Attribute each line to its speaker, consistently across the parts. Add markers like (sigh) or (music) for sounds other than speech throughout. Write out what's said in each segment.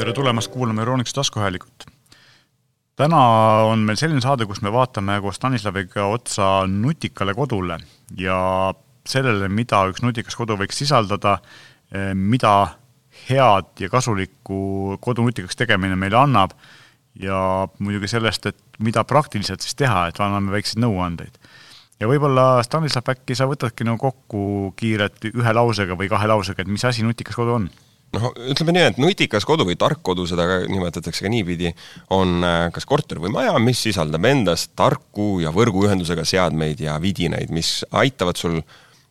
Speaker 1: tere tulemast kuulama Euroonikuse taskuhäälikut. täna on meil selline saade, kus me vaatame koos Stanislaviga otsa nutikale kodule ja sellele, mida üks nutikas kodu võiks sisaldada, mida head ja kasulikku kodu nutikaks tegemine meile annab ja muidugi sellest, et mida praktiliselt siis teha, et anname väikseid nõuandeid. ja võib-olla, Stanislav, äkki sa võtadki nagu kokku kiirelt ühe lausega või kahe lausega, et mis asi nutikas kodu on?
Speaker 2: Noh, ütleme nii, et nutikas kodu või tark kodu, seda ka nimetatakse ka niipidi, on äh, kas korter või maja, mis sisaldab endas tarku ja võrguühendusega seadmeid ja vidinaid, mis aitavad sul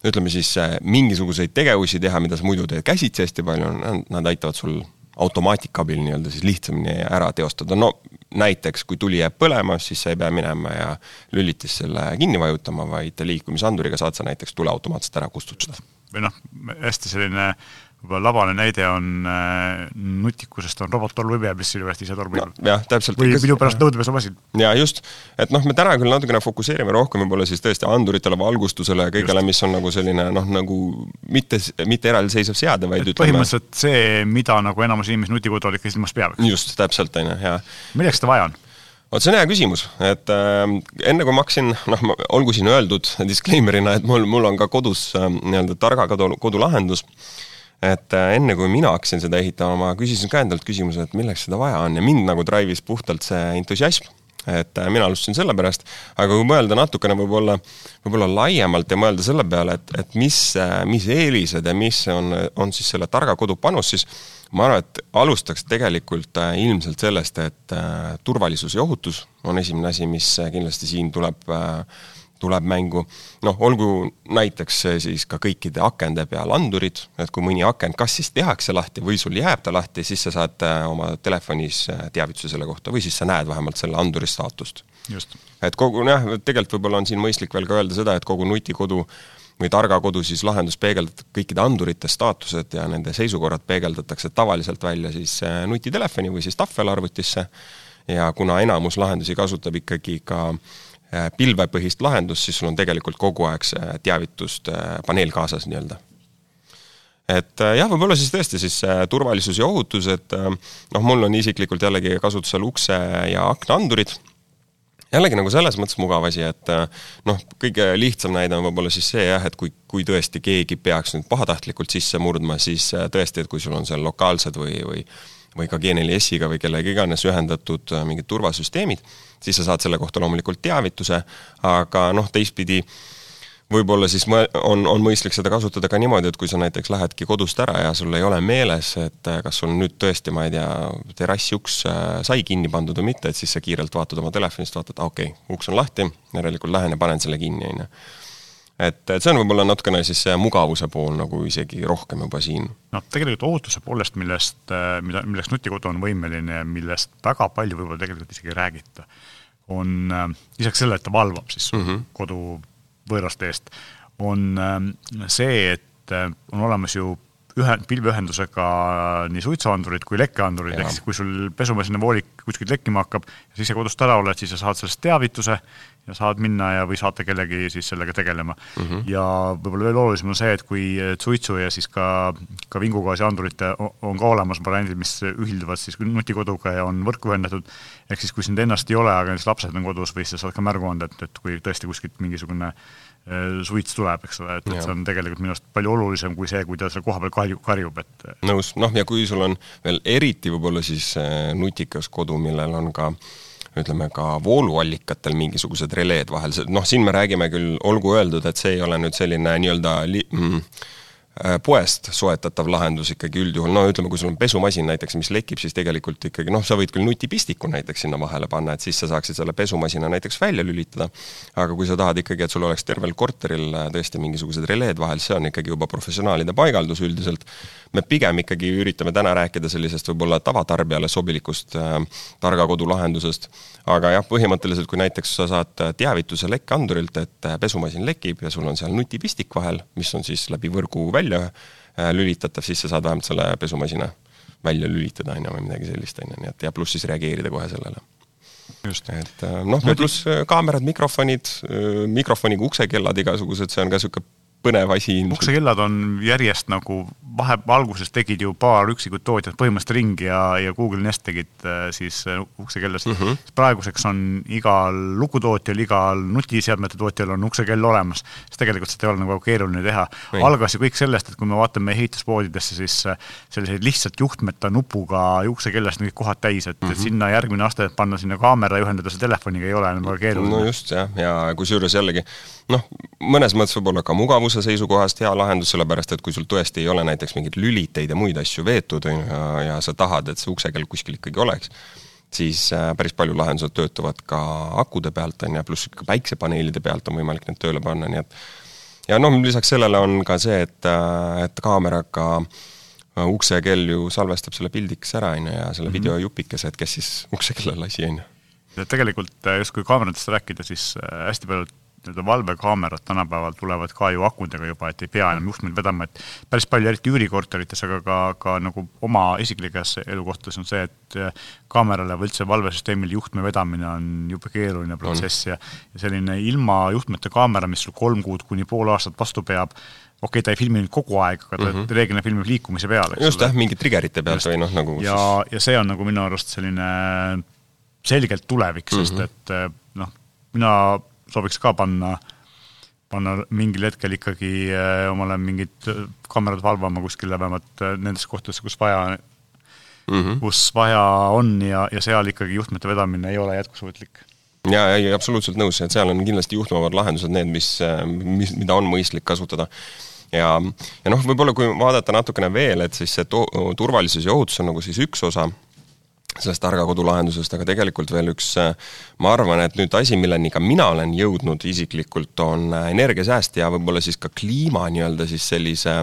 Speaker 2: ütleme siis äh, mingisuguseid tegevusi teha, mida sa muidu teed käsitsi hästi palju, nad aitavad sul automaatika abil nii-öelda siis lihtsamini ära teostada, no näiteks kui tuli jääb põlema, siis sa ei pea minema ja lülitis selle kinni vajutama, vaid liikumisanduriga saad sa näiteks tule automaatselt ära kustutada.
Speaker 1: või noh, hästi selline võib-olla labane näide on äh, nutikusest on robottolmuimeja, mis sinu käest ise tormib no,.
Speaker 2: jah, täpselt.
Speaker 1: või minu pärast nõudepesamasin.
Speaker 2: jaa, just. et noh, me täna küll natukene fokusseerime rohkem võib-olla siis tõesti anduritele, valgustusele ja kõigele, mis on nagu selline noh, nagu mitte, mitte eraldiseisev seade, vaid
Speaker 1: et ütleme põhimõtteliselt see, mida nagu enamus inimesi nutikodu ikka silmas peab.
Speaker 2: just, täpselt, on ju, jaa.
Speaker 1: milleks seda vaja on?
Speaker 2: vot see on hea küsimus, et äh, enne kui ma hakkasin, noh, olgu siin öeldud disclaimer'ina, et mul, mul on ka kodus äh, nii-öelda targa kodu, kodulahendus äh,, et äh, enne kui mina hakkasin seda ehitama, ma küsisin ka endalt küsimuse, et milleks seda vaja on ja mind nagu drive'is puhtalt see entusiasm. et äh, mina alustasin sellepärast, aga kui mõelda natukene võib-olla, võib-olla laiemalt ja mõelda selle peale, et, et mis, äh, mis eelised ja mis on, on siis selle targa kodu panus, siis ma arvan, et alustaks tegelikult ilmselt sellest, et turvalisus ja ohutus on esimene asi, mis kindlasti siin tuleb äh, tuleb mängu. noh, olgu näiteks siis ka kõikide akende peal andurid, et kui mõni akent kas siis tehakse lahti või sul jääb ta lahti, siis sa saad äh, oma telefonis äh, teavituse selle kohta või siis sa näed vähemalt selle anduri staatust. et kogu jah, tegelikult võib-olla on siin mõistlik veel ka öelda seda, et kogu nutikodu või targa kodu siis lahendus peegeldab kõikide andurite staatused ja nende seisukorrad peegeldatakse tavaliselt välja siis äh, nutitelefoni või siis tahvelarvutisse ja kuna enamus lahendusi kasutab ikkagi ka Äh, pilvepõhist lahendust, siis sul on tegelikult kogu aeg see teavitust äh, paneel kaasas nii-öelda. et äh, jah, võib-olla siis tõesti siis turvalisus ja ohutus, et noh, mul on isiklikult jällegi kasutusel ukse ja aknaandurid, jällegi nagu selles mõttes mugav asi, et noh, kõige lihtsam näide on võib-olla siis see jah, et kui, kui tõesti keegi peaks nüüd pahatahtlikult sisse murdma, siis tõesti, et kui sul on seal lokaalsed või, või või ka G4S-iga või kellega iganes ühendatud mingid turvasüsteemid siis sa saad selle kohta loomulikult teavituse, aga noh, teistpidi võib-olla siis on, on mõistlik seda kasutada ka niimoodi, et kui sa näiteks lähedki kodust ära ja sul ei ole meeles, et kas sul nüüd tõesti, ma ei tea, terrassi uks äh, sai kinni pandud või mitte, et siis sa kiirelt vaatad oma telefonist, vaatad, okei okay,, uks on lahti, järelikult lähen ja panen selle kinni, on ju et, et see on võib-olla natukene siis see mugavuse pool nagu isegi rohkem juba siin.
Speaker 1: noh, tegelikult ohutuse poolest, millest, äh, mida, milleks nutikodu on võimeline ja millest väga palju võib-olla tegelikult isegi ei räägita, on äh, lisaks sellele, et ta valvab siis mm -hmm. kodu võõraste eest, on äh, see, et on olemas ju ühe, pilveühendusega nii suitsuandurid kui lekkeandurid, ehk siis kui sul pesumasina voolik kuskilt lekkima hakkab ja siis sa kodust ära oled, siis sa saad sellest teavituse ja saad minna ja, või saate kellegi siis sellega tegelema mm. -hmm. ja võib-olla veel olulisem on see, et kui suitsu ja siis ka, ka vingugaasiandurite on ka olemas variandid, mis ühilduvad siis nutikoduga ja on võrku ühendatud, ehk siis kui sind ennast ei ole, aga näiteks lapsed on kodus või siis sa saad ka märgu anda, et, et kui tõesti kuskilt mingisugune äh, suits tuleb, eks ole, et, et see on tegelikult minu arust palju olulisem kui see, kui ta seal kohapeal karjub, karjub, et
Speaker 2: nõus, noh ja kui sul on veel eriti võib-olla siis äh, nutikas kodu, millel on ka äh, ütleme ka vooluallikatel mingisugused releed vahel, noh, siin me räägime küll, olgu öeldud, et see ei ole nüüd selline nii-öelda li-, mm, Äh, poest soetatav lahendus ikkagi üldjuhul, no ütleme, kui sul on pesumasin näiteks, mis lekib, siis tegelikult ikkagi noh, sa võid küll nutipistiku näiteks sinna vahele panna, et siis sa saaksid selle pesumasina näiteks välja lülitada, aga kui sa tahad ikkagi, et sul oleks tervel korteril äh, tõesti mingisugused releed vahel, see on ikkagi juba professionaalide paigaldus üldiselt. Me pigem ikkagi üritame täna rääkida sellisest võib-olla tavatarbijale sobilikust äh, targa kodu lahendusest, aga jah, põhimõtteliselt kui näiteks sa saad teavituse lekkeandurilt, et äh, pesumasin lekib ja sul on seal nutipistik vahel, mis on siis läbi võrgu välja äh, lülitatav, siis sa saad vähemalt selle pesumasina välja lülitada, on ju, või midagi sellist, on ju, nii et ja pluss siis reageerida kohe sellele. et äh, noh, pluss äh, kaamerad, mikrofonid, mikrofoniga uksekellad igasugused, see on ka niisugune põnev asi.
Speaker 1: uksekellad on järjest nagu vahe, alguses tegid ju paar üksikut tootjat põhimõtteliselt ringi ja, ja Google Nest tegid äh, siis äh, uksekellasid mm. -hmm. praeguseks on igal lukutootjal, igal nutiseadmete tootjal on uksekell olemas, siis tegelikult seda ei ole nagu keeruline teha. algas ju kõik sellest, et kui me vaatame ehituspoodidesse, siis äh, selliseid lihtsalt juhtmeta nupuga uksekellasid on kõik kohad täis, et mm, -hmm. mhm. sinna järgmine aste, et panna sinna kaamera ja ühendada see telefoniga, ei ole enam väga keeruline.
Speaker 2: no just jah, ja kusjuures jällegi noh, mõnes mõttes võib-olla ka mugavuse seisukohast hea lahendus, sellepärast et kui sul tõesti ei ole näiteks mingeid lüliteid ja muid asju veetud, ja, ja sa tahad, et see uksekell kuskil ikkagi oleks, siis äh, päris palju lahendused töötavad ka akude pealt, on ju, pluss ka päiksepaneelide pealt on võimalik need tööle panna, nii et ja noh, lisaks sellele on ka see, et, äh, et kaameraga äh, uksekell ju salvestab selle pildikese ära, on ju, ja selle mm -hmm. videojupikese, et kes siis uksekella lasi, on ju.
Speaker 1: tegelikult justkui kaameratest rääkida, siis hästi paljud nii-öelda valvekaamerad tänapäeval tulevad ka ju akudega juba, et ei pea enam juhtmeid vedama, et päris palju, eriti üürikorterites, aga ka, ka nagu oma isiklikes elukohtades on see, et äh, kaamerale või üldse valvesüsteemil juhtme vedamine on jube keeruline protsess ja, ja selline ilma juhtmeta kaamera, mis sul kolm kuud kuni pool aastat vastu peab, okei okay,, ta ei filmi nüüd kogu aeg, aga ta mm -hmm. reeglina filmib liikumise peal,
Speaker 2: just jah, mingite triggerite pealt või noh, nagu
Speaker 1: ja siis..., ja see on nagu minu arust selline selgelt tulevik, sest mm -hmm. et äh, noh, mina sooviks ka panna, panna mingil hetkel ikkagi äh, omale mingid äh, kaamerad valvama kuskile vähemalt äh, nendesse kohtadesse, kus vaja mm, -hmm. kus vaja on ja, ja seal ikkagi juhtmete vedamine ei ole jätkusuutlik
Speaker 2: ja, ei, absoluutselt nõus, et seal on kindlasti juhtumavad lahendused need, mis, mis, mida on mõistlik kasutada. ja, ja noh, võib-olla kui vaadata natukene veel, et siis see turvalisus ja ohutus on nagu siis üks osa sellest targa kodu lahendusest, aga tegelikult veel üks, äh, ma arvan, et nüüd asi, milleni ka mina olen jõudnud isiklikult, on äh, energiasääst ja võib-olla siis ka kliima nii-öelda siis sellise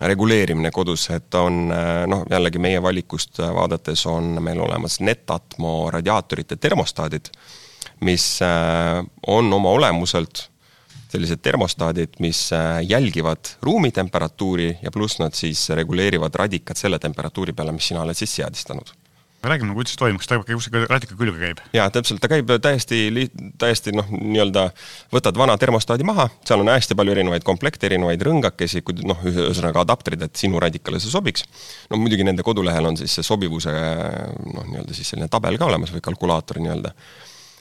Speaker 2: reguleerimine kodus, et on noh, jällegi meie valikust vaadates on meil olemas Netatmo radiaatorite termostaadid, mis on oma olemuselt sellised termostaadid, mis jälgivad ruumitemperatuuri ja pluss nad siis reguleerivad radikat selle temperatuuri peale, mis sina oled siis seadistanud
Speaker 1: räägime, kuidas see toimub, kas ta kuskil radika külge käib?
Speaker 2: jaa, täpselt, ta käib täiesti, täiesti noh, nii-öelda võtad vana termostaadi maha, seal on hästi palju erinevaid komplekte, erinevaid rõngakesi, noh, ühesõnaga adapterid, et sinu radikale see sobiks. no muidugi nende kodulehel on siis see sobivuse noh, nii-öelda siis selline tabel ka olemas või kalkulaator nii-öelda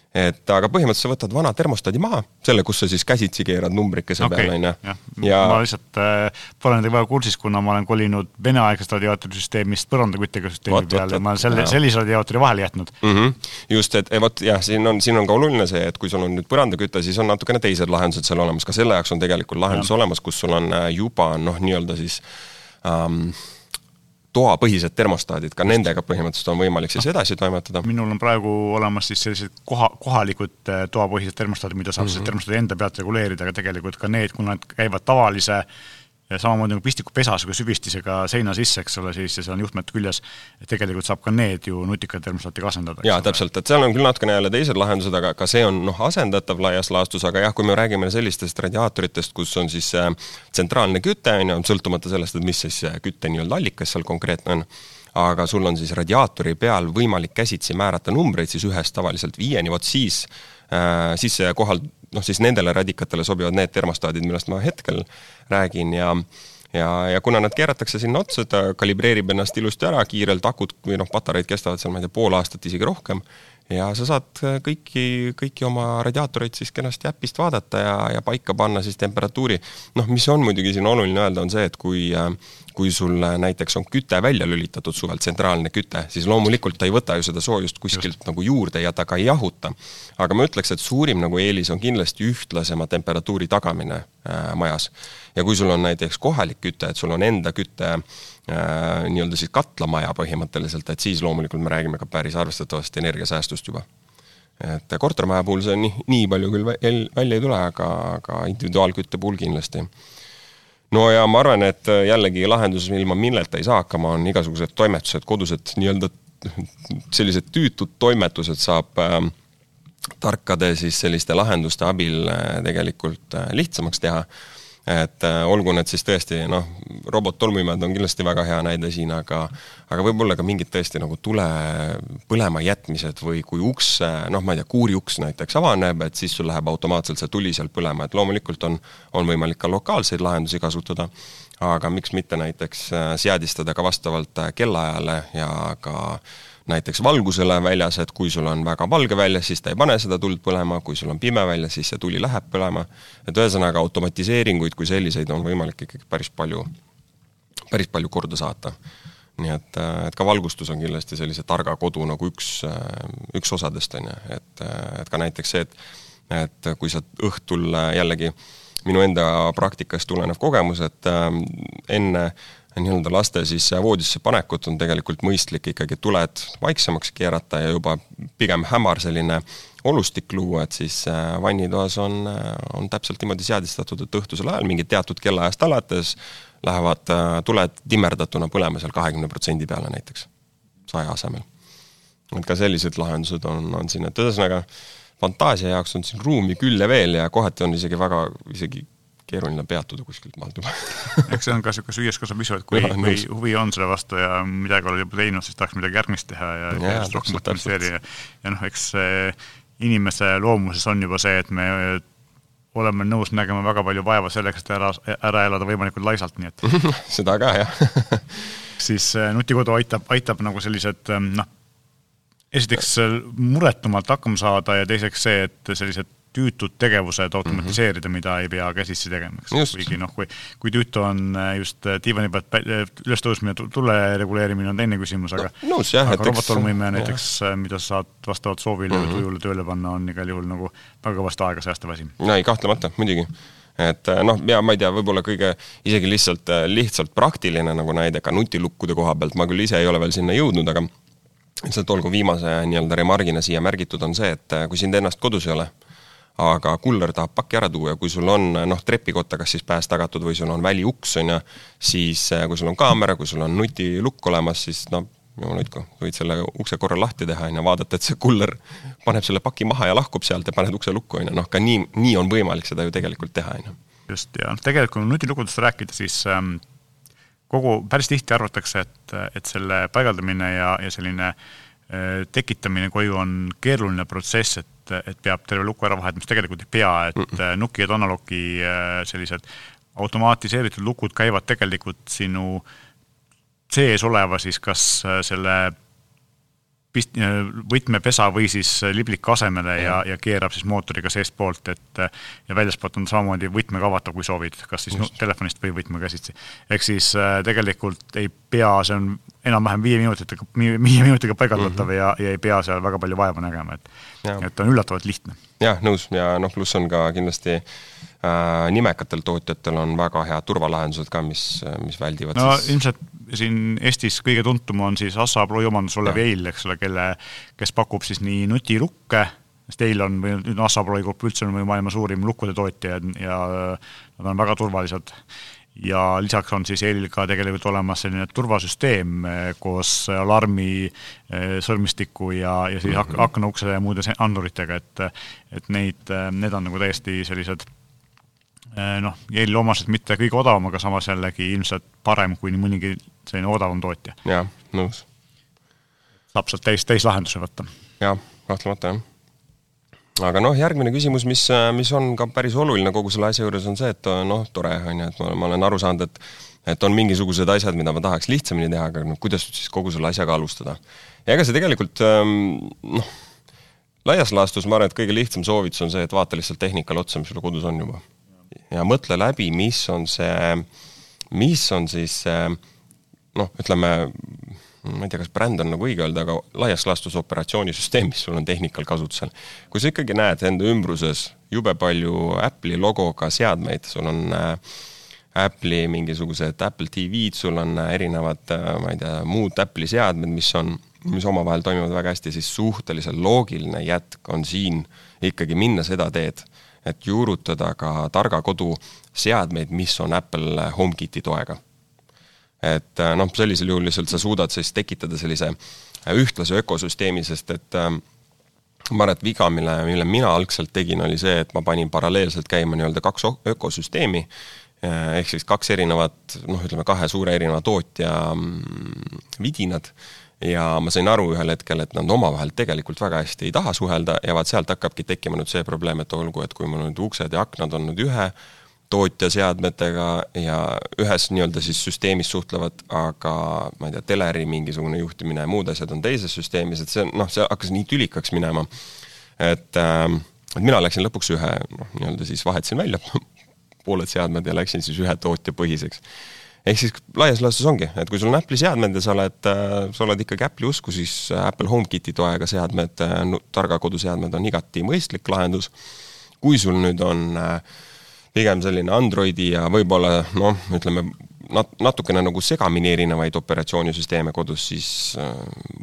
Speaker 2: et aga põhimõtteliselt sa võtad vana termostaadi maha, selle, kus sa siis käsitsi keerad numbrikese okay, peale, on
Speaker 1: ju. ja ma lihtsalt äh, pole nendega väga kursis, kuna ma olen kolinud veneaegsest radiaatorisüsteemist põrandaküttega süsteemi peale ma olen selle, sellise radiaatori vahele jätnud
Speaker 2: mm. -hmm. just, et vot jah, siin on, siin on ka oluline see, et kui sul on nüüd põrandaküte, siis on natukene teised lahendused seal olemas, ka selle jaoks on tegelikult lahendus ja. olemas, kus sul on äh, juba noh, nii-öelda siis ähm, toapõhised termostaadid, ka nendega põhimõtteliselt on võimalik siis edasi toimetada.
Speaker 1: minul on praegu olemas siis sellised koha, kohalikud äh, toapõhised termostaadid, mida saab mm -hmm. siis termostaadi enda pealt reguleerida, aga tegelikult ka need, kuna nad käivad tavalise samamoodi nagu pistikupesas või süvistisega seina sisse, eks ole, siis ja seal on juhtmed küljes, et tegelikult saab ka need ju nutika termostaatiga asendada.
Speaker 2: jaa, täpselt, et seal on küll natukene jälle teised lahendused, aga ka see on noh, asendatav laias laastus, aga jah, kui me räägime sellistest radiaatoritest, kus on siis äh, tsentraalne küte, on ju, sõltumata sellest, et mis siis äh, kütte nii-öelda allikas seal konkreetne on, aga sul on siis radiaatori peal võimalik käsitsi määrata numbreid siis ühest tavaliselt viieni, vot siis äh,, siis kohal noh, siis nendele radikatele sobivad need termostaadid, millest ma hetkel räägin ja ja, ja kuna nad keeratakse sinna otsa, ta kalibreerib ennast ilusti ära kiirelt, akud või noh, patareid kestavad seal, ma ei tea, pool aastat, isegi rohkem, ja sa saad kõiki, kõiki oma radiaatoreid siis kenasti äpist vaadata ja, ja paika panna siis temperatuuri. noh, mis on muidugi siin oluline öelda, on see, et kui äh, kui sul näiteks on küte välja lülitatud suvel, tsentraalne küte, siis loomulikult ta ei võta ju seda soojust kuskilt Just. nagu juurde ja ta ka ei jahuta. aga ma ütleks, et suurim nagu eelis on kindlasti ühtlasema temperatuuri tagamine äh, majas. ja kui sul on näiteks kohalik küte, et sul on enda küte äh, nii-öelda siis katlamaja põhimõtteliselt, et siis loomulikult me räägime ka päris arvestatavast energiasäästust juba et kortermaja puhul see nii, nii palju küll välja ei tule, aga, aga individuaalkütte puhul kindlasti no ja ma arvan, et äh, jällegi lahendus, ilma milleta ei saa hakkama, on igasugused toimetused, kodused nii-öelda sellised tüütud toimetused saab äh, tarkade siis selliste lahenduste abil äh, tegelikult äh, lihtsamaks teha. Et äh, olgu need siis tõesti noh, robottolmuimejad on kindlasti väga hea näide siin, aga aga võib-olla ka mingid tõesti nagu tule põlema jätmised või kui uks, noh, ma ei tea, kuuriuks näiteks avaneb, et siis sul läheb automaatselt see tuli seal põlema, et loomulikult on, on võimalik ka lokaalseid lahendusi kasutada, aga miks mitte näiteks äh, seadistada ka vastavalt äh, kellaajale ja ka äh, näiteks valgusele väljas, et kui sul on väga valge väljas, siis ta ei pane seda tuld põlema, kui sul on pime väljas, siis see tuli läheb põlema. et ühesõnaga automatiseeringuid kui selliseid on võimalik ikkagi päris palju, päris palju korda saata. nii et, et ka valgustus on kindlasti sellise targa kodu nagu üks, üks osadest, on ju, et, et ka näiteks see, et et kui sa õhtul jällegi minu enda praktikast tulenev kogemus, et äh, enne äh, nii-öelda laste siis voodisse panekut on tegelikult mõistlik ikkagi tuled vaiksemaks keerata ja juba pigem hämar selline olustik luua, et siis äh, vannitoas on, äh, on täpselt niimoodi seadistatud, et õhtusel ajal mingi teatud kellaajast alates lähevad äh, tuled timmerdatuna põlema seal kahekümne protsendi peale näiteks, saja asemel. et ka sellised lahendused on, on siin, et ühesõnaga fantaasia jaoks on siin ruumi küll ja veel ja kohati on isegi väga, isegi keeruline peatuda kuskilt maalt juba. (laughs)
Speaker 1: Eks see on ka niisugune süües kasvab isu, et kui, kui huvi on selle vastu ja midagi oled juba teinud, siis tahaks midagi järgmist teha ja järjest rohkem optimiseeri ja ja noh, eks inimese loomuses on juba see, et me oleme nõus nägema väga palju vaeva selleks, et ära, ära elada võimalikult laisalt, nii et (laughs)
Speaker 2: seda ka, jah. (laughs)
Speaker 1: Siis nutikodu aitab, aitab nagu sellised noh, esiteks muretumalt hakkama saada ja teiseks see, et sellised tüütud tegevused automatiseerida mm, -hmm. mida ei pea käsitsi tegema, eks. kuigi noh, kui, kui tüütu on äh, just äh, diivani pealt äh, üles tõusmine, tule reguleerimine on teine küsimus, aga
Speaker 2: no, nõus, jah,
Speaker 1: aga robottolmuime näiteks, mida sa saad vastavalt soovile mm -hmm. või tujule tööle panna, on igal juhul nagu väga kõvasti aega säästev asi.
Speaker 2: no ei, kahtlemata, muidugi et noh, ja ma ei tea, võib-olla kõige isegi lihtsalt, lihtsalt praktiline nagu näide ka nutilukkude koha pealt, ma küll ise ei ole veel sinna jõudnud, aga lihtsalt olgu viimase nii-öelda remargina siia märgitud, on see, et kui sind ennast kodus ei ole aga kuller tahab paki ära tuua ja kui sul on noh, trepikotta kas siis pääs tagatud või sul on väliuks, on ju, siis eh, kui sul on kaamera, kui sul on nutilukk olemas, siis noh, jumal hoidku, võid selle ukse korra lahti teha, on ju, vaadata, et see kuller paneb selle paki maha ja lahkub sealt ja paned ukse lukku, on ju, noh, ka nii, nii on võimalik seda ju tegelikult teha, on ju.
Speaker 1: just, ja noh, tegelikult kui nutilukudest rääkida, siis ähm, kogu, päris tihti arvatakse, et, et selle paigaldamine ja, ja selline äh, tekitamine koju on keeruline protsess, et et, et peab terve luku ära vahetama, siis tegelikult ei pea, et mm -mm. nuki ja Donalogi äh, sellised automatiseeritud lukud käivad tegelikult sinu sees oleva siis kas äh, selle pist-, võtmepesa või siis libliku asemele ja, ja keerab siis mootoriga seestpoolt, et ja väljaspoolt on samamoodi võtmega avatav, kui soovid, kas siis Just. telefonist või võtme käsitsi. ehk siis tegelikult ei pea, see on enam-vähem viie minutitega, viie minutiga paigaldatav mm -hmm. ja, ja ei pea seal väga palju vaeva nägema, et et on üllatavalt lihtne.
Speaker 2: jah, nõus ja noh, pluss on ka kindlasti äh, nimekatel tootjatel on väga head turvalahendused ka, mis, mis väldivad
Speaker 1: no siis... ilmselt siin Eestis kõige tuntum on siis Assa Abloy omandus olev Eil, eks ole, kelle, kes pakub siis nii nutilukke, sest Eil on või nüüd Assa Abloy grupp üldse on maailma suurim lukkude tootja ja, nad on väga turvalised ja lisaks on siis EL-il ka tegelikult olemas selline turvasüsteem eh, koos alarmi eh, sõrmistiku ja, ja siis mhm. aknaukse ja muude anduritega, et et neid, eh, need on nagu täiesti sellised noh, EL-i omased mitte kõige odavam, aga samas jällegi ilmselt parem kui nii mõnigi selline odavam tootja.
Speaker 2: jah, nõus.
Speaker 1: saab sealt täis, täislahenduse võtta.
Speaker 2: jah, kahtlemata jah aga noh, järgmine küsimus, mis, mis on ka päris oluline kogu selle asja juures, on see, et noh, tore on ju, et ma, ma olen aru saanud, et et on mingisugused asjad, mida ma tahaks lihtsamini teha, aga noh, kuidas siis kogu selle asjaga alustada. ja ega see tegelikult ähm, noh, laias laastus ma arvan, et kõige lihtsam soovitus on see, et vaata lihtsalt tehnikale otsa, mis sul kodus on juba. Ja mõtle läbi, mis on see, mis on siis noh, ütleme ma ei tea, kas bränd on nagu õige öelda, aga laias laastus operatsioonisüsteem, mis sul on tehnikal kasutusel. kui sa ikkagi näed enda ümbruses jube palju Apple'i logoga seadmeid, sul on äh, Apple'i mingisugused Apple TV-d, sul on äh, erinevad, ma ei tea, muud Apple'i seadmed, mis on, mis omavahel toimivad väga hästi, siis suhteliselt loogiline jätk on siin ikkagi minna seda teed, et juurutada ka targa kodu seadmeid, mis on Apple HomeKiti toega. Et äh, noh, sellisel juhul lihtsalt sa suudad siis tekitada sellise äh, ühtlase ökosüsteemi, sest et äh, ma arvan, et viga, mille, mille mina algselt tegin, oli see, et ma panin paralleelselt käima nii-öelda kaks ökosüsteemi, ehk siis kaks erinevat, noh, ütleme kahe suure erineva tootja mm, vidinad ja ma sain aru ühel hetkel, et nad omavahel tegelikult väga hästi ei taha suhelda ja vaat sealt hakkabki tekkima nüüd see probleem, et olgu, et kui mul nüüd uksed ja aknad on nüüd ühe tootja seadmetega ja ühes nii-öelda siis süsteemis suhtlevad, aga ma ei tea, teleri mingisugune juhtimine ja muud asjad on teises süsteemis, et see noh, see hakkas nii tülikaks minema, et äh, et mina läksin lõpuks ühe, noh, nii-öelda siis vahetasin välja (laughs) pooled seadmed ja läksin siis ühe tootja põhiseks. Ehk siis laias laastus ongi, et kui sul on Apple'i seadmed ja sa oled, äh, sa oled ikkagi Apple'i usku, siis äh, Apple HomeKiti toega seadmed, äh, targa koduseadmed on igati mõistlik lahendus. kui sul nüüd on pigem selline Androidi ja võib-olla noh, ütleme nat-, natukene nagu segamini erinevaid operatsioonisüsteeme kodus, siis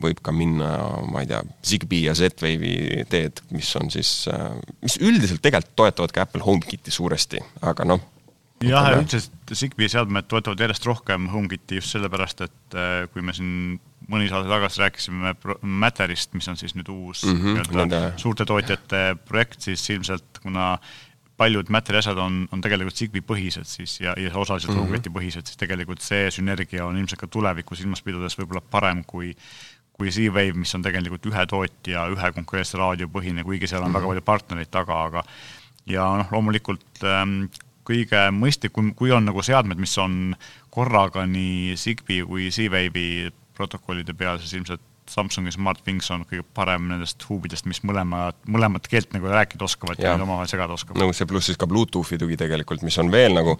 Speaker 2: võib ka minna, ma ei tea, Zigbee ja Z-Wave'i teed, mis on siis, mis üldiselt tegelikult toetavad ka Apple HomeKiti suuresti, aga noh.
Speaker 1: Jah, ja üldiselt Zigbee seadmed toetavad järjest rohkem HomeKiti just sellepärast, et äh, kui me siin mõni saade tagasi rääkisime Matterist, mis on siis nüüd uus mm -hmm, suurte tootjate projekt, siis ilmselt kuna paljud Matteri asjad on, on tegelikult Zigbee põhised siis ja, ja osaliselt mm -hmm. Rogeti põhised, siis tegelikult see sünergia on ilmselt ka tulevikku silmas pidades võib-olla parem kui kui Z-Wave, mis on tegelikult ühe tootja, ühe konkreetse raadio põhine, kuigi seal on mm -hmm. väga palju partnereid taga, aga ja noh, loomulikult ähm, kõige mõistlikum, kui on nagu seadmed, mis on korraga nii Zigbee kui Z-Wave'i protokollide peal, siis ilmselt Samsungi SmartThings on kõige parem nendest huubidest, mis mõlema, mõlemat keelt nagu rääkida oskavad ja, ja omavahel segada oskavad.
Speaker 2: nõus, ja pluss siis ka Bluetoothi tugi tegelikult, mis on veel nagu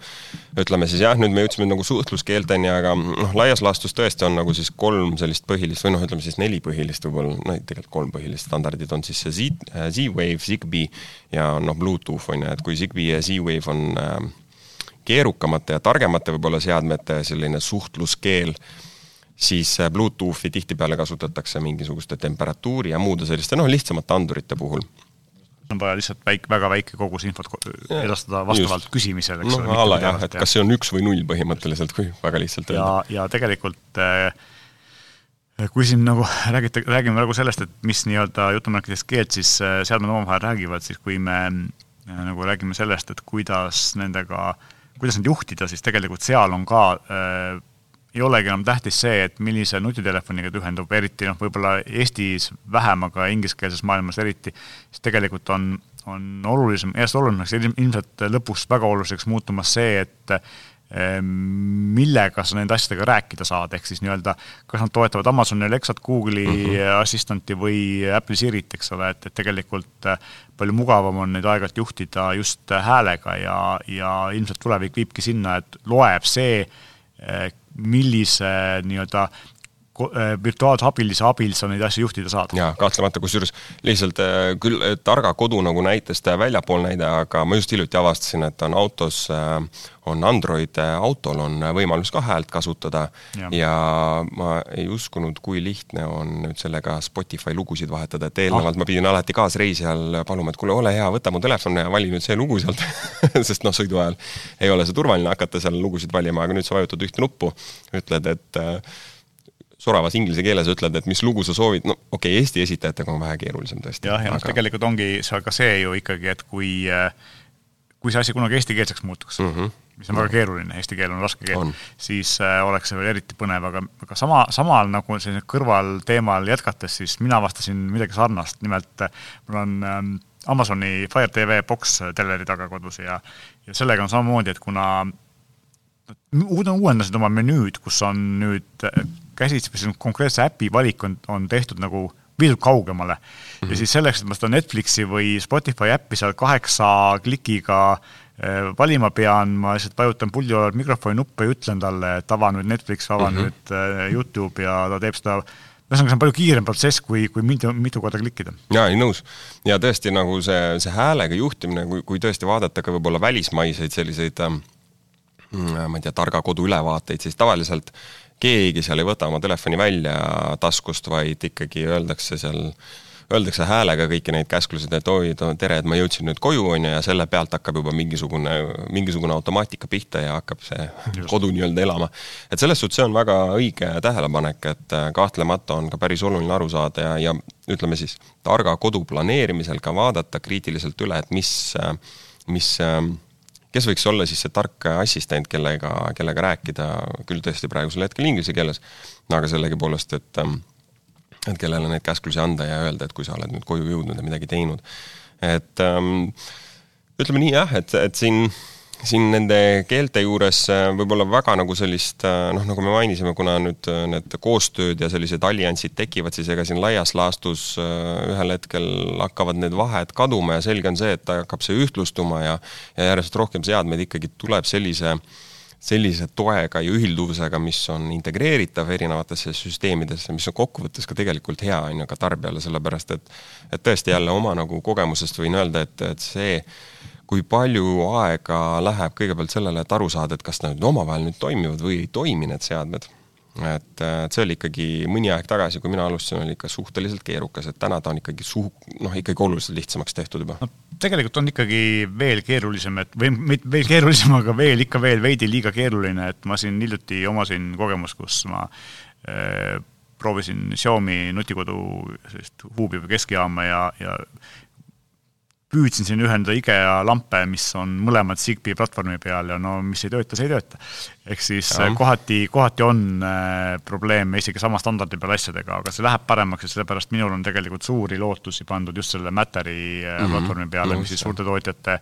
Speaker 2: ütleme siis jah, nüüd me jõudsime nagu suhtluskeelteni, aga noh, laias laastus tõesti on nagu siis kolm sellist põhilist või noh, ütleme siis neli põhilist võib-olla, no tegelikult kolm põhilist standardit on siis see Z, Z-Wave, Zigbee ja noh, Bluetooth on ju, et kui Zigbee ja Z-Wave on äh, keerukamate ja targemate võib-olla seadmete selline suhtluskeel äh,, siis äh, Bluetoothi tihtipeale kasutatakse mingisuguste temperatuuri ja muude selliste noh, lihtsamate andurite puhul
Speaker 1: on vaja lihtsalt väik-, väga väike kogus infot edastada vastavalt Just. küsimisele, eks
Speaker 2: ole. noh, ala jah, et kas see on üks või null põhimõtteliselt, kui väga lihtsalt
Speaker 1: ja, ja tegelikult äh, kui siin nagu (laughs) räägite, räägime praegu sellest, et mis nii-öelda jutumärkides keelt siis äh, seadmed omavahel räägivad, siis kui me nagu räägime sellest, et kuidas nendega, kuidas neid juhtida, siis tegelikult seal on ka ei olegi enam tähtis see, et millise nutitelefoniga ta ühendub, eriti noh, võib-olla Eestis vähem, aga ingliskeelses maailmas eriti, siis tegelikult on, on olulisem, järjest olulisemaks ilmselt lõpuks väga oluliseks muutumas see, et ehm, millega sa nende asjadega rääkida saad, ehk siis nii-öelda kas nad toetavad Amazoni Alexat, Google'i mm -hmm. Assistanti või Apple'i Sirit, eks ole, et, et tegelikult äh, palju mugavam on neid aeg-ajalt juhtida just häälega ja, ja ilmselt tulevik viibki sinna, et loeb see, millise nii-öelda virtuaalse abilise abil sa neid asju juhtida saad.
Speaker 2: jaa, kahtlemata, kusjuures lihtsalt äh, küll äh, targa kodu nagu näitest väljapool näide, aga ma just hiljuti avastasin, et on autos, on Android autol on võimalus ka häält kasutada ja. ja ma ei uskunud, kui lihtne on nüüd sellega Spotify lugusid vahetada, et eelnevalt ah. ma pidin alati kaasreisijal paluma, et kuule, ole hea, võta mu telefon ja vali nüüd see lugu sealt (laughs) sest noh, sõidu ajal ei ole see turvaline hakata seal lugusid valima, aga nüüd sa vajutad ühte nuppu, ütled, et äh, soravas inglise keeles ütled, et mis lugu sa soovid, no okei okay,, Eesti esitajatega on vähe keerulisem tõesti.
Speaker 1: jah, ja noh aga..., tegelikult ongi seal ka see ju ikkagi, et kui, äh, kui see asi kunagi eestikeelseks muutuks mm, -hmm. mis on väga keeruline, eesti keel on raske keel, siis äh, oleks see veel eriti põnev, aga, aga sama, samal nagu sellisel kõrvalteemal jätkates, siis mina avastasin midagi sarnast, nimelt äh, mul on ähm, Amazoni Fire TV boks teleri taga kodus ja ja sellega on samamoodi, et kuna uuendasid oma menüüd, kus on nüüd käsitsi konkreetse äpi valik on, on tehtud nagu viidud kaugemale mm. -hmm. ja mhm. siis selleks, et ma seda Netflixi või Spotify äppi seal kaheksa klikiga äh, valima pean, ma lihtsalt vajutan puldi olevat mikrofoni nuppe ja ütlen talle, et ava nüüd Netflix, ava mm -hmm. nüüd äh, Youtube ja ta teeb seda ühesõnaga, see on palju kiirem protsess, kui, kui mitu, mitu korda klikkida.
Speaker 2: jaa, ei nõus. ja tõesti, nagu see, see häälega juhtimine, kui, kui tõesti vaadata ka võib-olla välismaiseid selliseid ähm, ma ei tea, targa kodu ülevaateid, siis tavaliselt keegi seal ei võta oma telefoni välja taskust, vaid ikkagi öeldakse seal, öeldakse häälega kõiki neid käsklusi, et oi, tere, et ma jõudsin nüüd koju, on ju, ja selle pealt hakkab juba mingisugune, mingisugune automaatika pihta ja hakkab see Just. kodu nii-öelda elama. et selles suhtes see on väga õige tähelepanek, et äh, kahtlemata on ka päris oluline aru saada ja, ja ütleme siis, targa kodu planeerimisel ka vaadata kriitiliselt üle, et mis, äh, mis äh, kes võiks olla siis see tark assistent, kellega, kellega rääkida, küll tõesti praegusel hetkel inglise keeles, aga sellegipoolest, et ähm, et kellele neid käsklusi anda ja öelda, et kui sa oled nüüd koju jõudnud ja midagi teinud. et ähm, ütleme nii jah, et, et siin siin nende keelte juures äh, võib-olla väga nagu sellist äh, noh, nagu me mainisime, kuna nüüd äh, need koostööd ja sellised alliansid tekivad, siis ega siin laias laastus ühel hetkel hakkavad need vahed kaduma ja selge on see, et hakkab see ühtlustuma ja ja järjest rohkem seadmeid ikkagi tuleb sellise sellise toega ja ühilduvusega, mis on integreeritav erinevatesse süsteemidesse, mis on kokkuvõttes ka tegelikult hea, on ju, ka tarbijale, sellepärast et et tõesti jälle oma nagu kogemusest võin öelda, et, et see kui palju aega läheb kõigepealt sellele, et aru saada, et kas nad omavahel nüüd toimivad või ei toimi, need seadmed. et, et see oli ikkagi mõni aeg tagasi, kui mina alustasin, oli ikka suhteliselt keerukas, et täna ta on ikkagi suh-, noh, ikkagi oluliselt lihtsamaks tehtud juba no,.
Speaker 1: tegelikult on ikkagi veel keerulisem, et või mitte veel keerulisem, aga veel ikka veel veidi liiga keeruline, et ma siin hiljuti omasin kogemust, kus ma äh, proovisin Xiaomi nutikodu sellist huubi või keskijaama ja, ja püüdsin siin ühendada IKEA lampe, mis on mõlemad Zigbee platvormi peal ja no mis ei tööta, see ei tööta. Ehk siis ja. kohati, kohati on äh, probleeme isegi sama standardi peal asjadega, aga see läheb paremaks ja sellepärast minul on tegelikult suuri lootusi pandud just selle Matteri mm -hmm. platvormi peale, mis siis suurte tootjate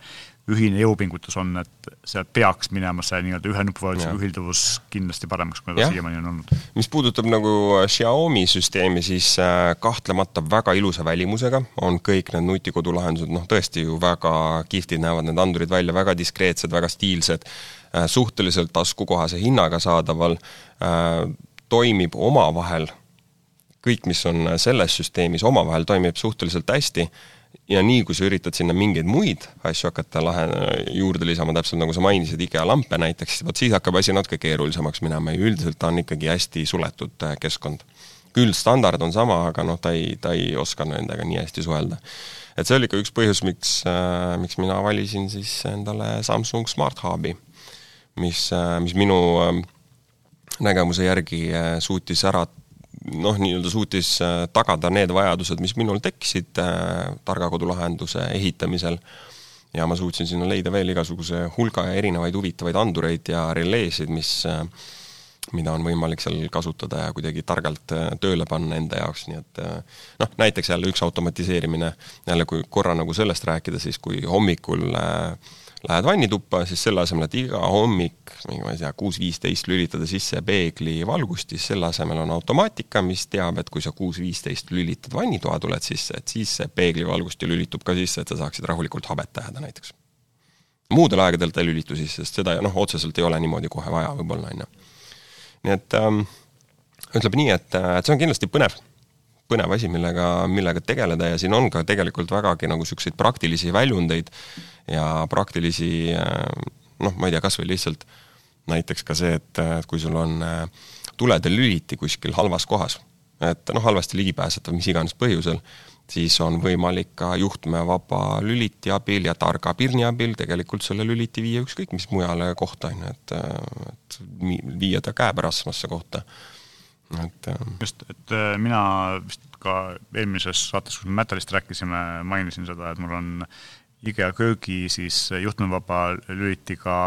Speaker 1: ühine jõupingutus on, et sealt peaks minema see nii-öelda ühe nupuvajutusega ühilduvus kindlasti paremaks, kui ta siiamaani on olnud.
Speaker 2: mis puudutab nagu Xiaomi süsteemi, siis äh, kahtlemata väga ilusa välimusega on kõik need nutikodulahendused, noh tõesti ju väga kihvtid näevad need andurid välja, väga diskreetsed, väga stiilsed, äh, suhteliselt taskukohase hinnaga saadaval, äh, toimib omavahel, kõik, mis on selles süsteemis, omavahel toimib suhteliselt hästi ja nii, kui sa üritad sinna mingeid muid asju hakata lahe, juurde lisama, täpselt nagu sa mainisid, IKEA lampe näiteks, vot siis hakkab asi natuke keerulisemaks minema ja üldiselt ta on ikkagi hästi suletud äh, keskkond. küll standard on sama, aga noh, ta ei, ta ei oska nendega nii hästi suhelda. et see oli ka üks põhjus, miks äh,, miks mina valisin siis endale Samsung Smart Hubi, mis äh,, mis minu äh, nägemuse järgi äh, suutis ära noh, nii-öelda suutis tagada need vajadused, mis minul tekkisid targa kodulahenduse ehitamisel. Ja ma suutsin sinna leida veel igasuguse hulga erinevaid huvitavaid andureid ja releesid, mis mida on võimalik seal kasutada ja kuidagi targalt tööle panna enda jaoks, nii et noh, näiteks jälle üks automatiseerimine, jälle kui korra nagu sellest rääkida, siis kui hommikul äh, lähed vannituppa, siis selle asemel, et iga hommik, ma ei tea, kuus viisteist lülitada sisse peeglivalgust, siis selle asemel on automaatika, mis teab, et kui sa kuus viisteist lülitad vannitoa tuled sisse, et siis see peeglivalgust ju lülitub ka sisse, et sa saaksid rahulikult habet ajada näiteks. muudel aegadel ta ei lülitu sisse, sest seda noh, otseselt ei ole niimoodi kohe vaja võib-olla, on ju. nii et ähm, ütleme nii, et, et see on kindlasti põnev põnev asi, millega, millega tegeleda ja siin on ka tegelikult vägagi nagu niisuguseid praktilisi väljundeid ja praktilisi noh, ma ei tea, kas või lihtsalt näiteks ka see, et kui sul on tulede lüliti kuskil halvas kohas, et noh, halvasti ligipääsetav mis iganes põhjusel, siis on võimalik ka juhtmevaba lüliti abil ja targa pirni abil tegelikult selle lüliti viia ükskõik mis mujale kohta, on ju, et, et viia ta käepärasemasse kohta.
Speaker 1: et just, et äh, mina vist ka eelmises saates, kus me Mätalist rääkisime, mainisin seda, et mul on IKEA köögi siis juhtmevaba lülitiga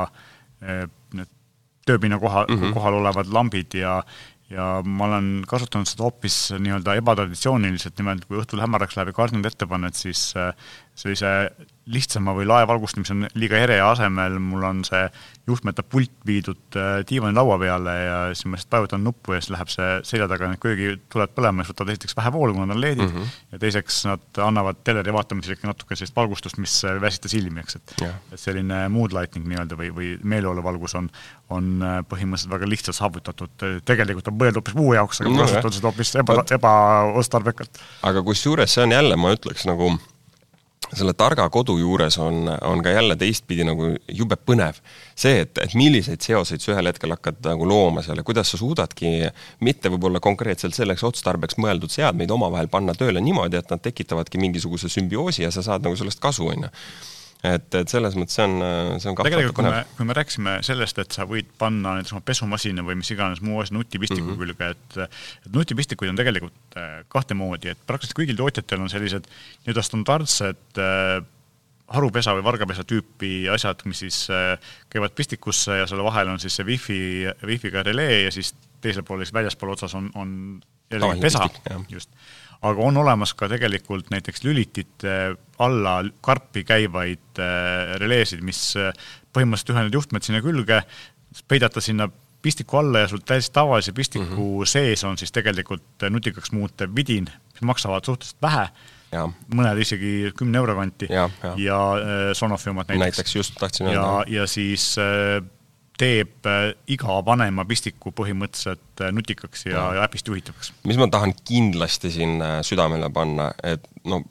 Speaker 1: äh, need tööpinna koha mm, -hmm. kohal olevad lambid ja ja ma olen kasutanud seda hoopis nii-öelda ebatraditsiooniliselt, nimelt kui õhtul hämaraks läheb ja kardinad ette paned, siis äh, sellise lihtsama või laevalgustamise liiga ere asemel mul on see juhtmeta pult viidud äh, diivanilaua peale ja siis ma lihtsalt vajutan nuppu ja siis läheb see selja taga need köögituled põlema, siis võtavad esiteks vähe voolu, kuna nad on LED-id mm, -hmm. ja teiseks nad annavad teleri vaatamisel ikka natuke sellist valgustust, mis ei väsita silmi, eks, et yeah. et selline mood lighting nii-öelda või, või meeleoluvalgus on, on äh, põhimõtteliselt väga lihtsalt saavutatud, tegelikult on mõeldud hoopis muu jaoks, aga no, kasutavad seda hoopis eba, ebaotstarbekalt.
Speaker 2: aga kusjuures see on jälle, ma ütleks nagu selle targa kodu juures on, on ka jälle teistpidi nagu jube põnev. see, et, et milliseid seoseid sa ühel hetkel hakkad nagu looma seal ja kuidas sa suudadki mitte võib-olla konkreetselt selleks otstarbeks mõeldud seadmeid omavahel panna tööle niimoodi, et nad tekitavadki mingisuguse sümbioosi ja sa saad nagu sellest kasu, on ju et, et selles mõttes see on, see on
Speaker 1: kui me, kui me rääkisime sellest, et sa võid panna näiteks oma pesumasina või mis iganes muu asi nutipistiku mm -hmm. külge, et et nutipistikuid on tegelikult äh, kahte moodi, et praktiliselt kõigil tootjatel on sellised nii-öelda standardsed äh, harupesa või vargapesa tüüpi asjad, mis siis käivad pistikusse ja selle vahel on siis see wifi, wifi'ga relee ja siis teisel pool, siis väljaspool otsas on, on jällegi pesa, just. Aga on olemas ka tegelikult näiteks lülitite alla karpi käivaid releesid, mis põhimõtteliselt ühendad juhtmed sinna külge, peidata sinna pistiku alla ja sul täiesti tavalise pistiku mm -hmm. sees on siis tegelikult nutikaks muutev vidin, mis maksavad suhteliselt vähe, mõned isegi kümne euro kanti ja, ja. ja äh, Sonofi omad näiteks.
Speaker 2: näiteks just, tahtsin
Speaker 1: öelda. ja, ja siis äh, teeb äh, iga vanema pistiku põhimõtteliselt äh, nutikaks ja, ja. äpist juhitavaks.
Speaker 2: mis ma tahan kindlasti siin äh, südamele panna, et no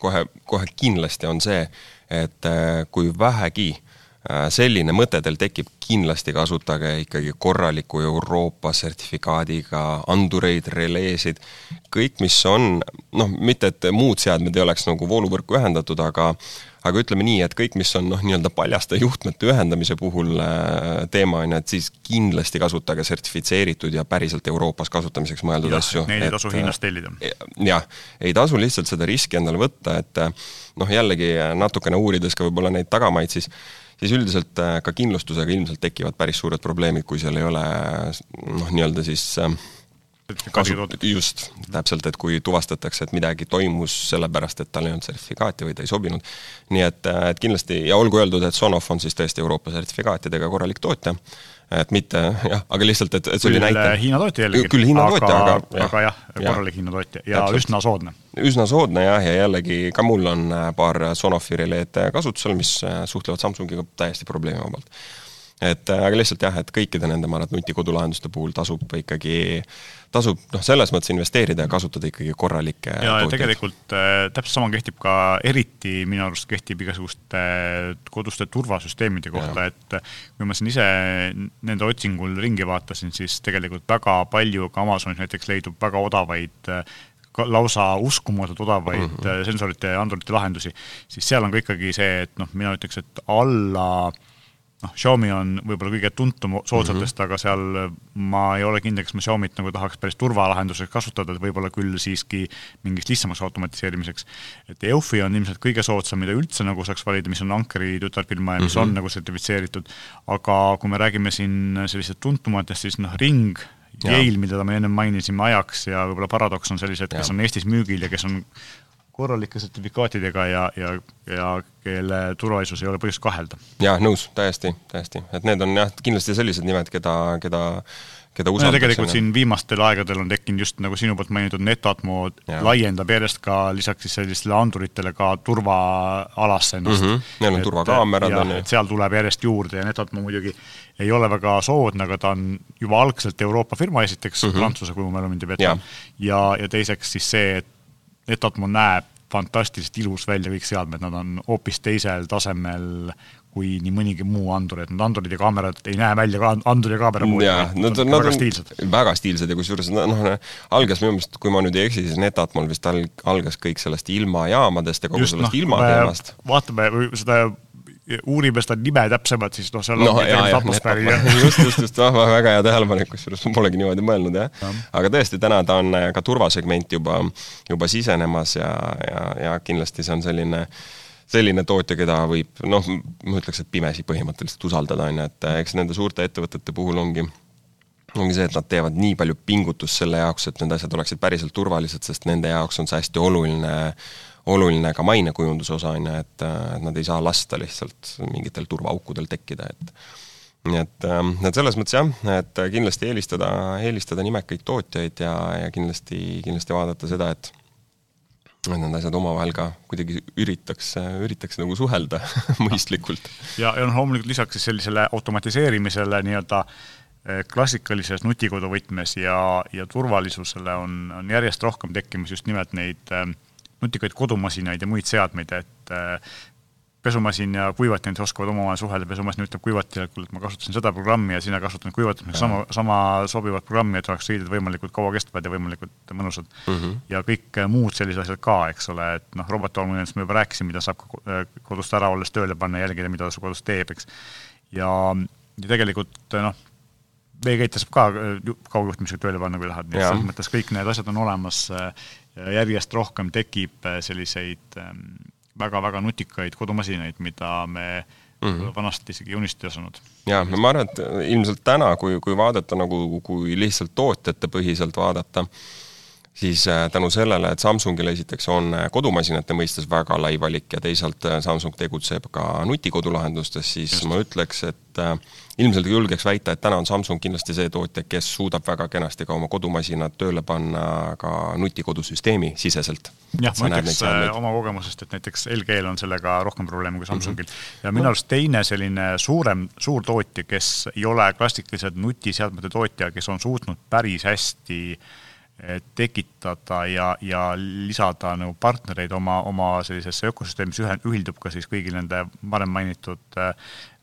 Speaker 2: kohe, kohe kindlasti on see, et kui vähegi äh, Äh, selline mõte teil tekib, kindlasti kasutage ikkagi korraliku Euroopa sertifikaadiga andureid, releesid, kõik, mis on noh, mitte et muud seadmed ei oleks nagu vooluvõrku ühendatud, aga aga ütleme nii, et kõik, mis on noh, nii-öelda paljaste juhtmete ühendamise puhul äh, teema, on ju, et siis kindlasti kasutage sertifitseeritud ja päriselt Euroopas kasutamiseks mõeldud ja, asju.
Speaker 1: Neid ei tasu Hiinast tellida.
Speaker 2: jah, ei tasu lihtsalt seda riski endale võtta, et noh, jällegi natukene uurides ka võib-olla neid tagamaid, siis siis üldiselt äh, ka kindlustusega ilmselt tekivad päris suured probleemid, kui seal ei ole noh, nii-öelda siis äh, kasu, just, täpselt, et kui tuvastatakse, et midagi toimus sellepärast, et tal ei olnud sertifikaati või ta ei sobinud. nii et, äh, et kindlasti ja olgu öeldud, et Sonof on siis tõesti Euroopa sertifikaatidega korralik tootja et mitte jah, aga lihtsalt, et, et see oli näite.
Speaker 1: Hiina tootja jällegi.
Speaker 2: küll Hiina tootja,
Speaker 1: aga aga jah, korralik Hiina tootja ja täpselt. üsna soodne.
Speaker 2: üsna soodne jah, ja jällegi ka mul on äh, paar Sonofi releed kasutusel, mis äh, suhtlevad Samsungiga täiesti probleemivabalt et äh, aga lihtsalt jah, et kõikide nende, ma arvan, et nutikodulahenduste puhul tasub ikkagi, tasub noh, selles mõttes investeerida ja kasutada ikkagi korralikke
Speaker 1: ja, ja tegelikult äh, täpselt sama kehtib ka, eriti minu arust kehtib igasuguste äh, koduste turvasüsteemide kohta, et äh, kui ma siin ise nende otsingul ringi vaatasin, siis tegelikult väga palju ka Amazonis näiteks leidub väga odavaid lausa uskumatult odavaid mm -hmm. sensorite ja Androidi lahendusi, siis seal on ka ikkagi see, et noh, mina ütleks, et alla noh, Xiaomi on võib-olla kõige tuntum soodsatest mm, -hmm. aga seal ma ei ole kindel, kas ma Xiaomi't nagu tahaks päris turvalahenduseks kasutada, et võib-olla küll siiski mingiks lihtsamaks automatiseerimiseks. et EUFI on ilmselt kõige soodsam, mida üldse nagu saaks valida, mis on Ankeri tütarfirma ja mis mm -hmm. on nagu sertifitseeritud, aga kui me räägime siin sellistest tuntumatest, siis noh, Ring, Yale, mida me enne mainisime, Ajax ja võib-olla Paradox on sellised, kes on Eestis müügil ja kes on korralike sertifikaatidega ja, ja, ja kelle turvalisus ei ole põhjust kahelda.
Speaker 2: jaa, nõus, täiesti, täiesti, et need on jah, kindlasti sellised nimed, keda, keda keda usaldatakse.
Speaker 1: tegelikult siin viimastel aegadel on tekkinud just nagu sinu poolt mainitud Netatmo laiendab järjest ka lisaks siis sellistele anduritele ka turvaalasse ennast mm.
Speaker 2: -hmm. Neil on turvakaamerad on
Speaker 1: ju. seal tuleb järjest juurde ja Netatmo muidugi ei ole väga soodne, aga ta on juba algselt Euroopa firma esiteks mm, -hmm. Prantsuse, kui mu mälu mind ei peta. ja, ja teiseks siis see, et Netatmo näeb fantastiliselt ilus välja, kõik seadmed, nad on hoopis teisel tasemel kui nii mõnigi muu andur, et need andurid ja kaamerad ei näe välja ka anduri ja kaamera
Speaker 2: puhul. nad on, on stiilsed. väga stiilsed ja kusjuures noh, algas minu meelest, kui ma nüüd ei eksi, siis Netatmol vist algas kõik sellest ilmajaamadest ja kogu Just, sellest no, ilmateemast.
Speaker 1: vaatame seda uurime seda nime täpsemalt, siis noh, seal no, ongi tegelikult atmosfääri
Speaker 2: just, just, just, väga hea tähelepanek, kusjuures ma polegi niimoodi mõelnud, jah. Ja.. aga tõesti, täna ta on äh, ka turvasegmenti juba, juba sisenemas ja, ja, ja kindlasti see on selline selline tootja, keda võib noh, ma ütleks, et pimesi põhimõtteliselt usaldada, on ju, et äh, eks nende suurte ettevõtete puhul ongi ongi see, et nad teevad nii palju pingutust selle jaoks, et need asjad oleksid päriselt turvalised, sest nende jaoks on see hästi oluline oluline ka mainekujunduse osa, on ju, et, et nad ei saa lasta lihtsalt mingitel turvaaukudel tekkida, et nii et, ähm, et selles mõttes jah, et kindlasti eelistada, eelistada nimekaid tootjaid ja, ja kindlasti, kindlasti vaadata seda, et et need asjad omavahel ka kuidagi üritaks, üritaks nagu suhelda (laughs) mõistlikult.
Speaker 1: ja, ja noh, loomulikult lisaks siis sellisele automatiseerimisele nii-öelda eh, klassikalises nutikodu võtmes ja, ja turvalisusele on, on järjest rohkem tekkimas just nimelt neid äh, nutikaid kodumasinaid ja muid seadmeid, et äh, pesumasin ja kuivatid oskavad omavahel suhelda, pesumasin ütleb kuivatile, et kuule, et ma kasutasin seda programmi ja sina kasutad kuivatamiseks sama, sama sobivat programmi, et oleks riided võimalikult kaua kestvad ja võimalikult mõnusad mm. -hmm. ja kõik äh, muud sellised asjad ka, eks ole, et noh, robottolmuinimesest me juba rääkisime, mida saab äh, kodust ära olles tööle panna, jälgida, mida ta su kodus teeb, eks. ja, ja tegelikult noh, veekeite saab ka kaugjuhtimisega tööle panna, kui tahad, nii et selles mõttes kõik need asjad on olemas järjest rohkem tekib äh, selliseid ähm, väga-väga nutikaid kodumasinaid, mida me mm -hmm. vanasti isegi unistada ei osanud.
Speaker 2: jaa, ma arvan, et ilmselt täna, kui, kui vaadata nagu, kui lihtsalt tootjate põhiselt vaadata, siis äh, tänu sellele, et Samsungil esiteks on äh, kodumasinate mõistes väga lai valik ja teisalt äh, Samsung tegutseb ka nutikodulahendustes, siis Just. ma ütleks, et ilmselt julgeks väita, et täna on Samsung kindlasti see tootja, kes suudab väga kenasti ka oma kodumasinad tööle panna ka nutikodusüsteemi siseselt.
Speaker 1: jah, ma ütleks oma kogemusest, et näiteks LG-l on sellega rohkem probleeme kui Samsungil mm. -hmm. ja minu arust teine selline suurem, suur tootja, kes ei ole klassikalised nutiseadmete tootja, kes on suutnud päris hästi äh, tekitada ja, ja lisada nagu partnereid oma, oma sellisesse ökosüsteemi, mis ühe, ühildub ka siis kõigi nende varem mainitud äh,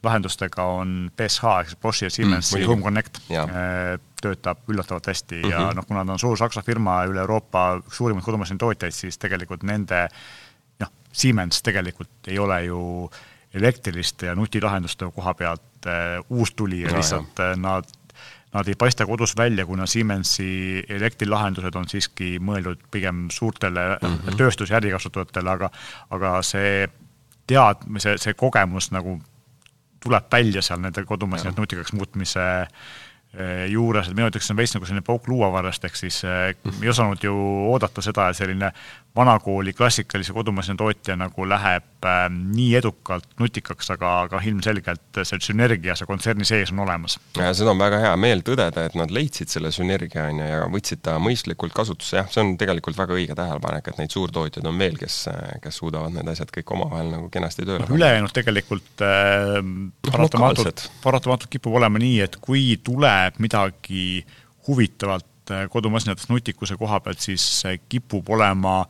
Speaker 1: lahendustega, on BSH ehk siis Boschi ja Siemensi mm, Home Connect äh, töötab üllatavalt hästi mm -hmm. ja mhm. noh, kuna ta on suur Saksa firma üle Euroopa üks suurimaid kodumasinatootjaid, siis tegelikult nende noh, Siemens tegelikult ei ole ju elektriliste ja nutilahenduste koha pealt äh, uus tulija no,, lihtsalt äh, nad nad ei paista kodus välja, kuna Siemensi elektrilahendused on siiski mõeldud pigem suurtele mm -hmm. tööstus- ja ärikasutajatele, aga aga see tead-, see, kogemus nagu tuleb välja seal nende kodumasinate nutikaks muutmise eh, juures, et minu ütleks, see on veits nagu selline pauk luuavarrest, ehk siis eh, ei osanud ju oodata seda, et selline vanakooli klassikalise kodumaisena tootja nagu läheb äh, nii edukalt nutikaks, aga, aga ilmselgelt see sünergia see kontserni sees on olemas.
Speaker 2: ja seda on väga hea meel tõdeda, et nad leidsid selle sünergia, on ju, ja võtsid ta mõistlikult kasutusse, jah, see on tegelikult väga õige tähelepanek, et neid suurtootjaid on veel, kes, kes suudavad need asjad kõik omavahel nagu kenasti tööle
Speaker 1: panna. ülejäänud tegelikult äh, paratamatult, paratamatult kipub olema nii, et kui tuleb midagi huvitavalt et kodumasinatest nutikuse koha pealt siis kipub olema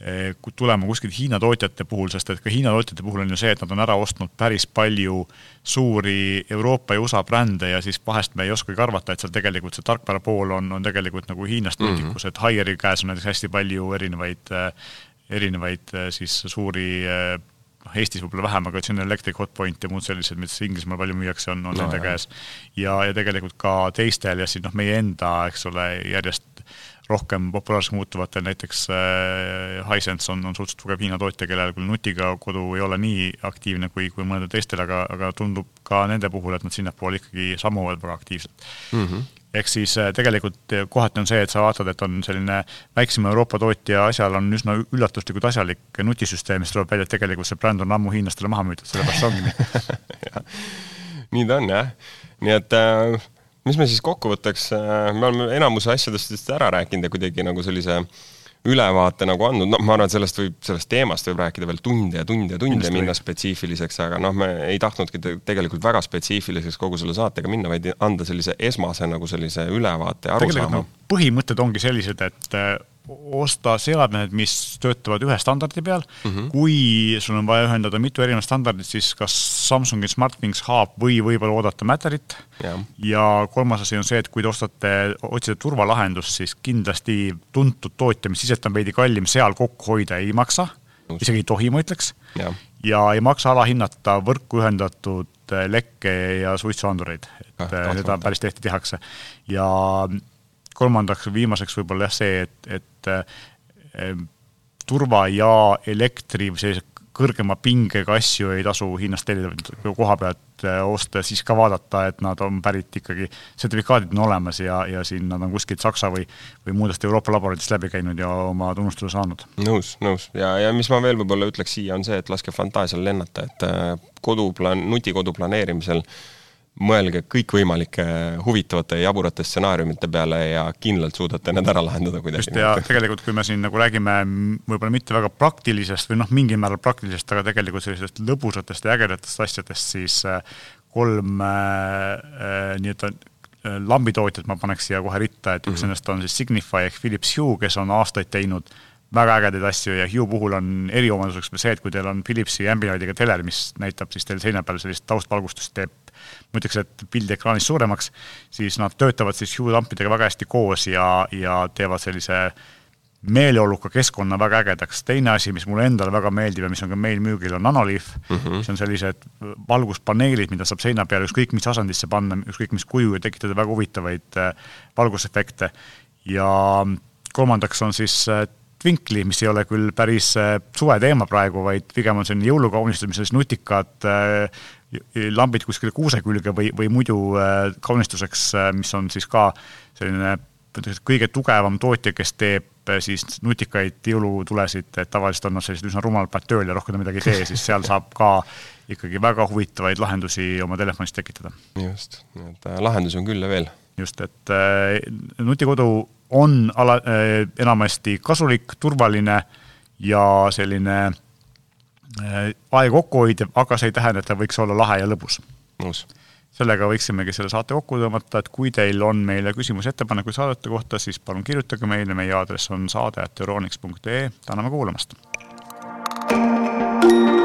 Speaker 1: eh, tulema kuskilt Hiina tootjate puhul, sest et ka Hiina tootjate puhul on ju see, et nad on ära ostnud päris palju suuri Euroopa ja USA brände ja siis vahest me ei oskagi arvata, et seal tegelikult see tarkvara pool on, on tegelikult nagu Hiinast nutikus mm, -hmm. et Haieri käes on näiteks hästi palju erinevaid, eh, erinevaid eh, siis suuri noh, Eestis võib-olla vähem, aga General Electric, Hotpoint ja muud sellised, mis Inglismaal palju müüakse, on, on no, nende käes. ja, ja tegelikult ka teistel ja siis noh, meie enda, eks ole, järjest rohkem populaarseks muutuvatel, näiteks äh, Hisense on, on suhteliselt tugev Hiina tootja, kellel küll nutiga kodu ei ole nii aktiivne kui, kui mõnedel teistel, aga, aga tundub ka nende puhul, et nad sinnapoole ikkagi sammuvad väga aktiivselt mm. -hmm ehk siis äh, tegelikult äh, kohati on see, et sa vaatad, et on selline väiksema Euroopa tootja asjal on üsna üllatuslikult asjalik nutisüsteem, siis tuleb välja, et tegelikult see bränd on ammu hiinlastele maha müüdud, sellepärast see ongi nii. (laughs)
Speaker 2: Nii ta on jah, nii et äh, mis me siis kokkuvõtteks äh,, me oleme enamuse asjadest ära rääkinud ja kuidagi nagu sellise äh, ülevaate nagu andnud, noh, ma arvan, et sellest võib, sellest teemast võib rääkida veel tunde ja tunde ja tunde, minna või. spetsiifiliseks, aga noh, me ei tahtnudki tegelikult väga spetsiifiliseks kogu selle saatega minna, vaid anda sellise esmase nagu sellise ülevaate ja arusaama.
Speaker 1: põhimõtted ongi sellised, et osta seadmed, mis töötavad ühe standardi peal. Mm, -hmm. kui sul on vaja ühendada mitu erinevat standardit, siis kas Samsungi SmartThings Hub või võib-olla oodata Matterit yeah.. ja kolmas asi on see, et kui te ostate, otsite turvalahendust, siis kindlasti tuntud tootja, mis isegi on veidi kallim, seal kokku hoida ei maksa, isegi ei tohi, ma ütleks. Yeah.. ja ei maksa alahinnata võrku ühendatud lekke ja suitsuandureid, et seda päris tihti tehakse. Ja kolmandaks, viimaseks võib-olla jah see, et, et äh, turva ja elektri või sellise kõrgema pingega asju ei tasu Hiinast tellida koha pealt äh, osta, siis ka vaadata, et nad on pärit ikkagi, sertifikaadid on olemas ja, ja siin nad on kuskilt Saksa või, või muudest Euroopa laboritest läbi käinud ja oma tunnustuse saanud.
Speaker 2: nõus, nõus ja, ja mis ma veel võib-olla ütleks siia, on see, et laske fantaasial lennata, et äh, koduplaan, nutikodu planeerimisel äh, mõelge kõikvõimalike huvitavate ja jaburate stsenaariumite peale ja kindlalt suudate need ära lahendada kuidagi.
Speaker 1: just, ja tegelikult, kui me siin nagu räägime võib-olla mitte väga praktilisest või noh, mingil määral praktilisest, aga tegelikult sellisest lõbusatest ja ägedatest asjadest, siis äh, kolm äh, äh, nii-öelda äh, lambitootjat ma paneks siia kohe ritta, et üks mm -hmm. nendest on siis Signify ehk Philips Hue, kes on aastaid teinud väga ägedaid asju ja Hue puhul on eriomaduseks see, et kui teil on Philipsi Ambilightiga teler, mis näitab siis teil seina peal sellist taustvalgustust, teeb ma ütleks, et pildi ekraanist suuremaks, siis nad töötavad siis Hue lampidega väga hästi koos ja, ja teevad sellise meeleoluka keskkonna väga ägedaks. teine asi, mis mulle endale väga meeldib ja mis on ka meil müügil, on Nanoliif mm, -hmm. mis on sellised valguspaneelid, mida saab seina peale ükskõik mis asendisse panna, ükskõik mis kuju ja tekitada väga huvitavaid äh, valgusefekte. ja kolmandaks on siis äh, vinkli, mis ei ole küll päris suveteema praegu, vaid pigem on selline jõulukaunistus, mis on siis nutikad lambid kuskile kuuse külge või, või muidu kaunistuseks, mis on siis ka selline kõige tugevam tootja, kes teeb siis nutikaid jõulutulesid, et tavaliselt on nad sellised üsna rumalad tööl ja rohkem midagi ei tee, siis seal saab ka ikkagi väga huvitavaid lahendusi oma telefonis tekitada.
Speaker 2: just, et äh, lahendusi on küll ja veel.
Speaker 1: just, et äh, nutikodu on ala äh,, enamasti kasulik, turvaline ja selline äh, aega kokku hoidev, aga see ei tähenda, et ta võiks olla lahe ja lõbus.
Speaker 2: nõus
Speaker 1: sellega võiksimegi selle saate kokku tõmmata, et kui teil on meile küsimusi, ettepanekuid saadete kohta, siis palun kirjutage meile, meie aadress on saade.euroniks.ee, täname kuulamast! thank you